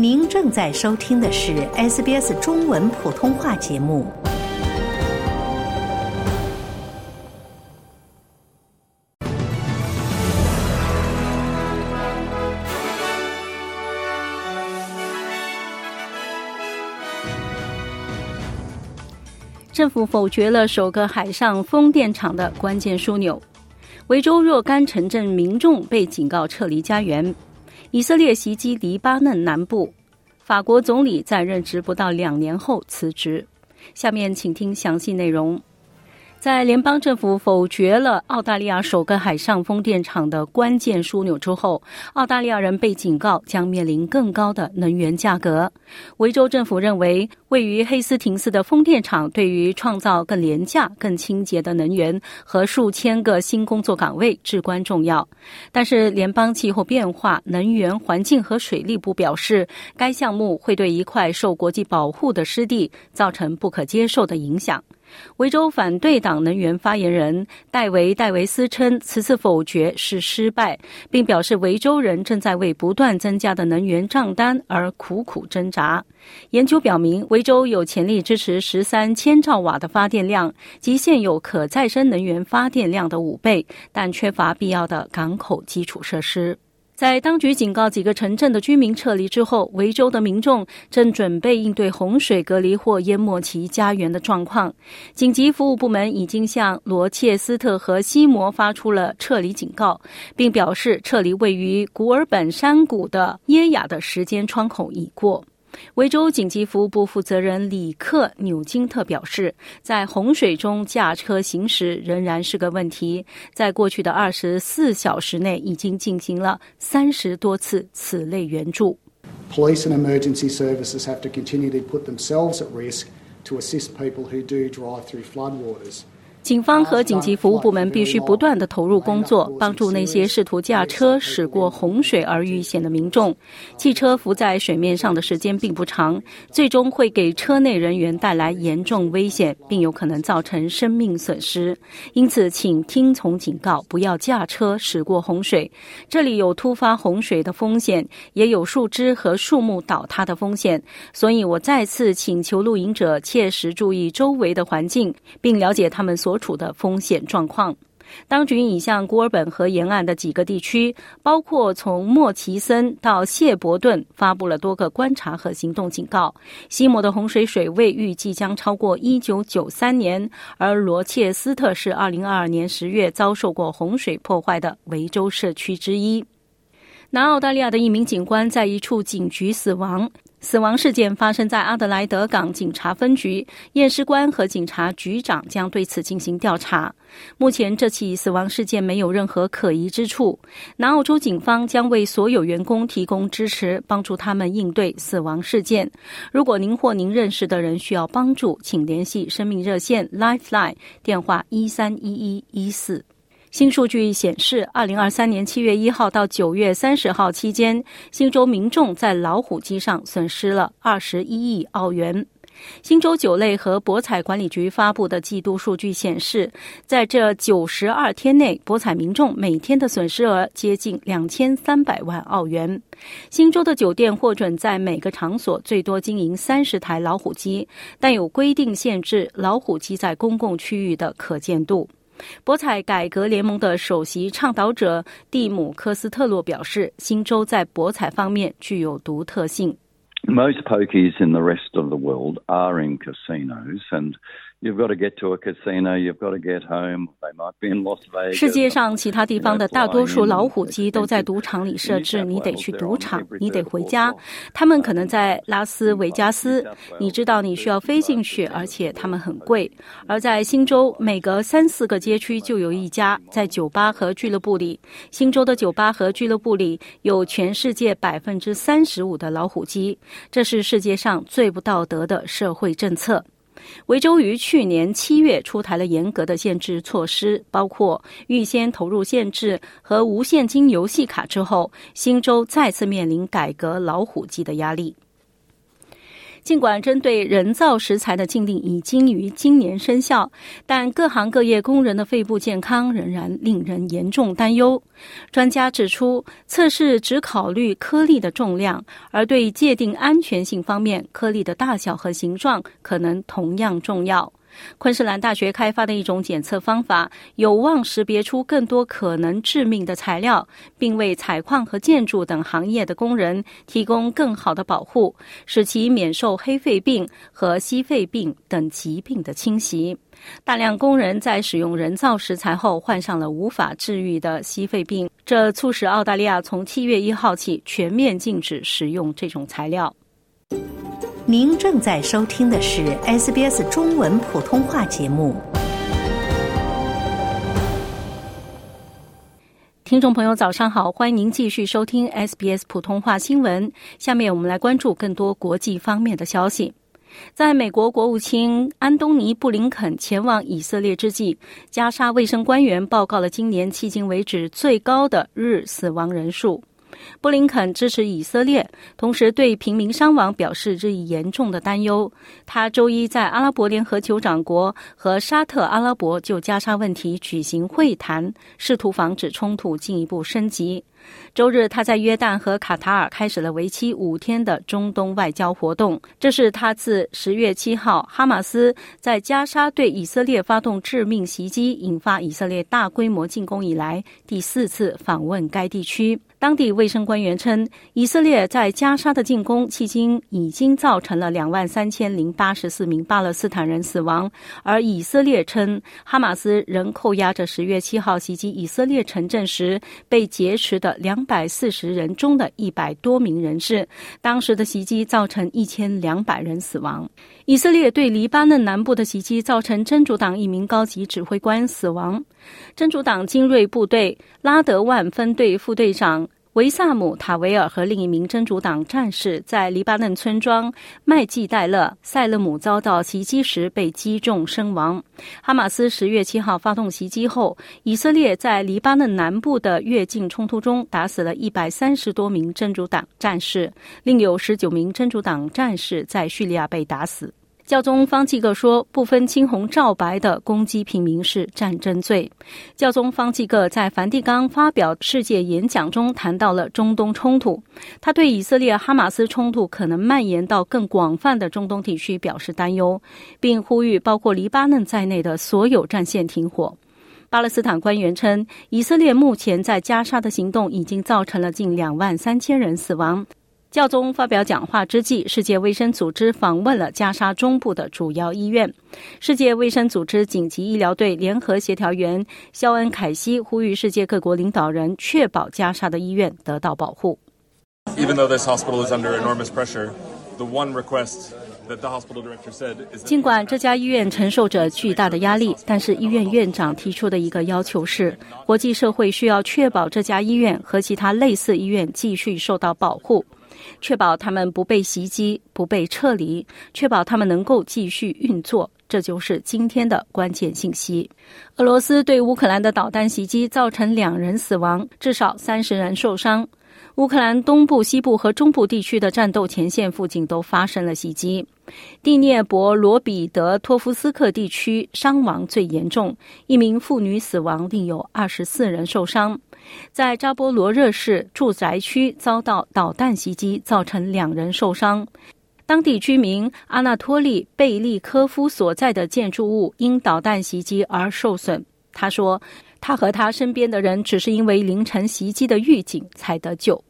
您正在收听的是 SBS 中文普通话节目。政府否决了首个海上风电场的关键枢纽。维州若干城镇民众被警告撤离家园。以色列袭击黎巴嫩南部，法国总理在任职不到两年后辞职。下面请听详细内容。在联邦政府否决了澳大利亚首个海上风电场的关键枢纽之后，澳大利亚人被警告将面临更高的能源价格。维州政府认为，位于黑斯廷斯的风电场对于创造更廉价、更清洁的能源和数千个新工作岗位至关重要。但是，联邦气候变化、能源、环境和水利部表示，该项目会对一块受国际保护的湿地造成不可接受的影响。维州反对党能源发言人戴维·戴维斯称，此次否决是失败，并表示维州人正在为不断增加的能源账单而苦苦挣扎。研究表明，维州有潜力支持十三千兆瓦的发电量，及现有可再生能源发电量的五倍，但缺乏必要的港口基础设施。在当局警告几个城镇的居民撤离之后，维州的民众正准备应对洪水隔离或淹没其家园的状况。紧急服务部门已经向罗切斯特和西摩发出了撤离警告，并表示撤离位于古尔本山谷的耶雅的时间窗口已过。维州紧急服务部负责人里克·纽金特表示，在洪水中驾车行驶仍然是个问题。在过去的二十四小时内，已经进行了三十多次此类援助。Police and emergency services have to continue to put themselves at risk to assist people who do drive through floodwaters. 警方和紧急服务部门必须不断的投入工作，帮助那些试图驾车驶过洪水而遇险的民众。汽车浮在水面上的时间并不长，最终会给车内人员带来严重危险，并有可能造成生命损失。因此，请听从警告，不要驾车驶过洪水。这里有突发洪水的风险，也有树枝和树木倒塌的风险。所以我再次请求露营者切实注意周围的环境，并了解他们所。处的风险状况，当局已向古尔本河沿岸的几个地区，包括从莫奇森到谢伯顿，发布了多个观察和行动警告。西摩的洪水水位预计将超过一九九三年，而罗切斯特是二零二二年十月遭受过洪水破坏的维州社区之一。南澳大利亚的一名警官在一处警局死亡。死亡事件发生在阿德莱德港警察分局，验尸官和警察局长将对此进行调查。目前，这起死亡事件没有任何可疑之处。南澳洲警方将为所有员工提供支持，帮助他们应对死亡事件。如果您或您认识的人需要帮助，请联系生命热线 Lifeline 电话一三一一一四。新数据显示，二零二三年七月一号到九月三十号期间，新州民众在老虎机上损失了二十一亿澳元。新州酒类和博彩管理局发布的季度数据显示，在这九十二天内，博彩民众每天的损失额接近两千三百万澳元。新州的酒店获准在每个场所最多经营三十台老虎机，但有规定限制老虎机在公共区域的可见度。博彩改革联盟的首席倡导者蒂姆·科斯特洛表示，新州在博彩方面具有独特性。Most pokies in the rest of the world are in casinos, and You've got to get to a casino. You've got to get home. They might be in Las Vegas. 世界上其他地方的大多数老虎机都在赌场里设置，你得去赌场，你得回家。他们可能在拉斯维加斯，你知道你需要飞进去，而且他们很贵。而在新州，每隔三四个街区就有一家在酒吧和俱乐部里。新州的酒吧和俱乐部里有全世界百分之三十五的老虎机，这是世界上最不道德的社会政策。维州于去年七月出台了严格的限制措施，包括预先投入限制和无现金游戏卡之后，新州再次面临改革老虎机的压力。尽管针对人造食材的禁令已经于今年生效，但各行各业工人的肺部健康仍然令人严重担忧。专家指出，测试只考虑颗粒的重量，而对界定安全性方面，颗粒的大小和形状可能同样重要。昆士兰大学开发的一种检测方法，有望识别出更多可能致命的材料，并为采矿和建筑等行业的工人提供更好的保护，使其免受黑肺病和矽肺病等疾病的侵袭。大量工人在使用人造石材后患上了无法治愈的矽肺病，这促使澳大利亚从七月一号起全面禁止使用这种材料。您正在收听的是 SBS 中文普通话节目。听众朋友，早上好，欢迎您继续收听 SBS 普通话新闻。下面我们来关注更多国际方面的消息。在美国国务卿安东尼·布林肯前往以色列之际，加沙卫生官员报告了今年迄今为止最高的日死亡人数。布林肯支持以色列，同时对平民伤亡表示日益严重的担忧。他周一在阿拉伯联合酋长国和沙特阿拉伯就加沙问题举行会谈，试图防止冲突进一步升级。周日，他在约旦和卡塔尔开始了为期五天的中东外交活动。这是他自十月七号哈马斯在加沙对以色列发动致命袭击，引发以色列大规模进攻以来第四次访问该地区。当地卫生官员称，以色列在加沙的进攻迄今已经造成了两万三千零八十四名巴勒斯坦人死亡，而以色列称，哈马斯仍扣押着十月七号袭击以色列城镇时被劫持的两百四十人中的一百多名人士。当时的袭击造成一千两百人死亡。以色列对黎巴嫩南部的袭击造成真主党一名高级指挥官死亡。真主党精锐部队拉德万分队副队长。维萨姆·塔维尔和另一名真主党战士在黎巴嫩村庄麦季戴勒塞勒姆遭到袭击时被击中身亡。哈马斯十月七号发动袭击后，以色列在黎巴嫩南部的越境冲突中打死了一百三十多名真主党战士，另有十九名真主党战士在叙利亚被打死。教宗方济各说：“不分青红皂白的攻击平民是战争罪。”教宗方济各在梵蒂冈发表世界演讲中谈到了中东冲突，他对以色列哈马斯冲突可能蔓延到更广泛的中东地区表示担忧，并呼吁包括黎巴嫩在内的所有战线停火。巴勒斯坦官员称，以色列目前在加沙的行动已经造成了近两万三千人死亡。教宗发表讲话之际，世界卫生组织访问了加沙中部的主要医院。世界卫生组织紧急医疗队联合协调员肖恩·凯西呼吁世界各国领导人确保加沙的医院得到保护。尽管这家医院承受着巨大的压力，但是医院院长提出的一个要求是，国际社会需要确保这家医院和其他类似医院继续受到保护。确保他们不被袭击、不被撤离，确保他们能够继续运作，这就是今天的关键信息。俄罗斯对乌克兰的导弹袭击造成两人死亡，至少三十人受伤。乌克兰东部、西部和中部地区的战斗前线附近都发生了袭击。第聂伯罗彼得托夫斯克地区伤亡最严重，一名妇女死亡，另有二十四人受伤。在扎波罗热市住宅区遭到导弹袭击，造成两人受伤。当地居民阿纳托利贝利科夫所在的建筑物因导弹袭击而受损。他说，他和他身边的人只是因为凌晨袭击的预警才得救。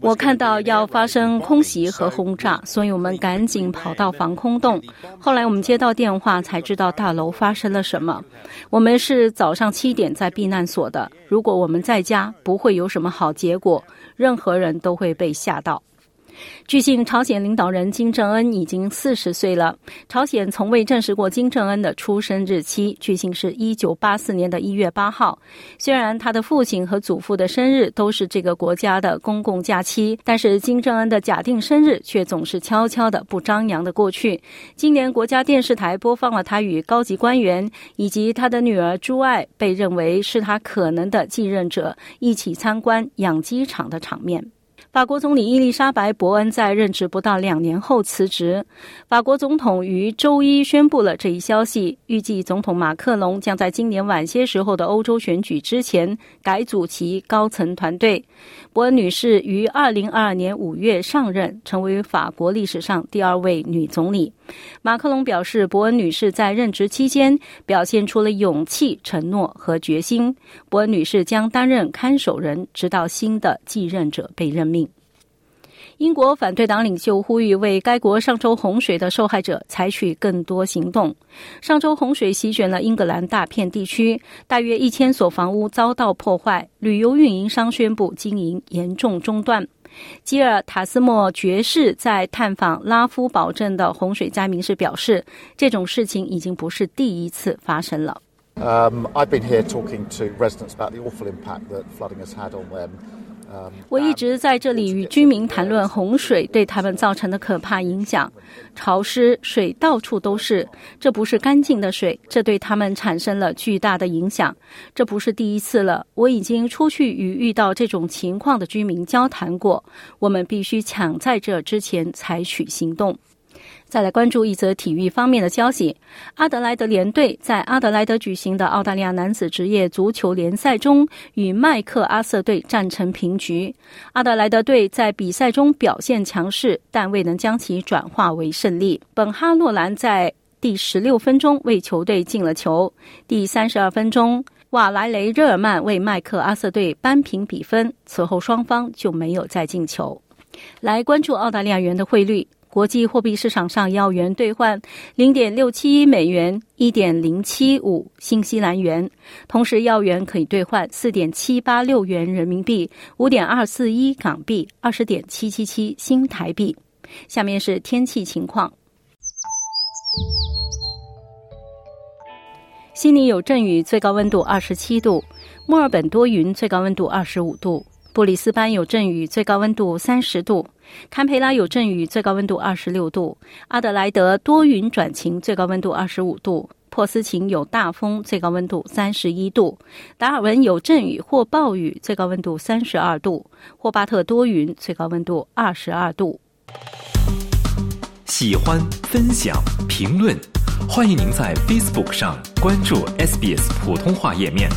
我看到要发生空袭和轰炸，所以我们赶紧跑到防空洞。后来我们接到电话，才知道大楼发生了什么。我们是早上七点在避难所的。如果我们在家，不会有什么好结果，任何人都会被吓到。据信，朝鲜领导人金正恩已经四十岁了。朝鲜从未证实过金正恩的出生日期，据信是一九八四年的一月八号。虽然他的父亲和祖父的生日都是这个国家的公共假期，但是金正恩的假定生日却总是悄悄的、不张扬的过去。今年，国家电视台播放了他与高级官员以及他的女儿朱爱被认为是他可能的继任者一起参观养鸡场的场面。法国总理伊丽莎白·伯恩在任职不到两年后辞职。法国总统于周一宣布了这一消息，预计总统马克龙将在今年晚些时候的欧洲选举之前改组其高层团队。伯恩女士于二零二二年五月上任，成为法国历史上第二位女总理。马克龙表示，伯恩女士在任职期间表现出了勇气、承诺和决心。伯恩女士将担任看守人，直到新的继任者被任命。英国反对党领袖呼吁为该国上周洪水的受害者采取更多行动。上周洪水席卷了英格兰大片地区，大约一千所房屋遭到破坏，旅游运营商宣布经营严重中断。基尔塔斯莫爵士在探访拉夫堡镇的洪水灾民时表示，这种事情已经不是第一次发生了。Um, I've been here talking to residents about the awful impact that flooding has had on them. 我一直在这里与居民谈论洪水对他们造成的可怕影响，潮湿，水到处都是，这不是干净的水，这对他们产生了巨大的影响。这不是第一次了，我已经出去与遇到这种情况的居民交谈过。我们必须抢在这之前采取行动。再来关注一则体育方面的消息：阿德莱德联队在阿德莱德举行的澳大利亚男子职业足球联赛中，与麦克阿瑟队战成平局。阿德莱德队在比赛中表现强势，但未能将其转化为胜利。本哈诺兰在第十六分钟为球队进了球，第三十二分钟，瓦莱雷热尔曼为麦克阿瑟队扳平比分。此后双方就没有再进球。来关注澳大利亚元的汇率。国际货币市场上，澳元兑换零点六七一美元，一点零七五新西兰元。同时，澳元可以兑换四点七八六元人民币，五点二四一港币，二十点七七七新台币。下面是天气情况：悉尼有阵雨，最高温度二十七度；墨尔本多云，最高温度二十五度。布里斯班有阵雨，最高温度三十度；堪培拉有阵雨，最高温度二十六度；阿德莱德多云转晴，最高温度二十五度；珀斯琴有大风，最高温度三十一度；达尔文有阵雨或暴雨，最高温度三十二度；霍巴特多云，最高温度二十二度。喜欢、分享、评论，欢迎您在 Facebook 上关注 SBS 普通话页面。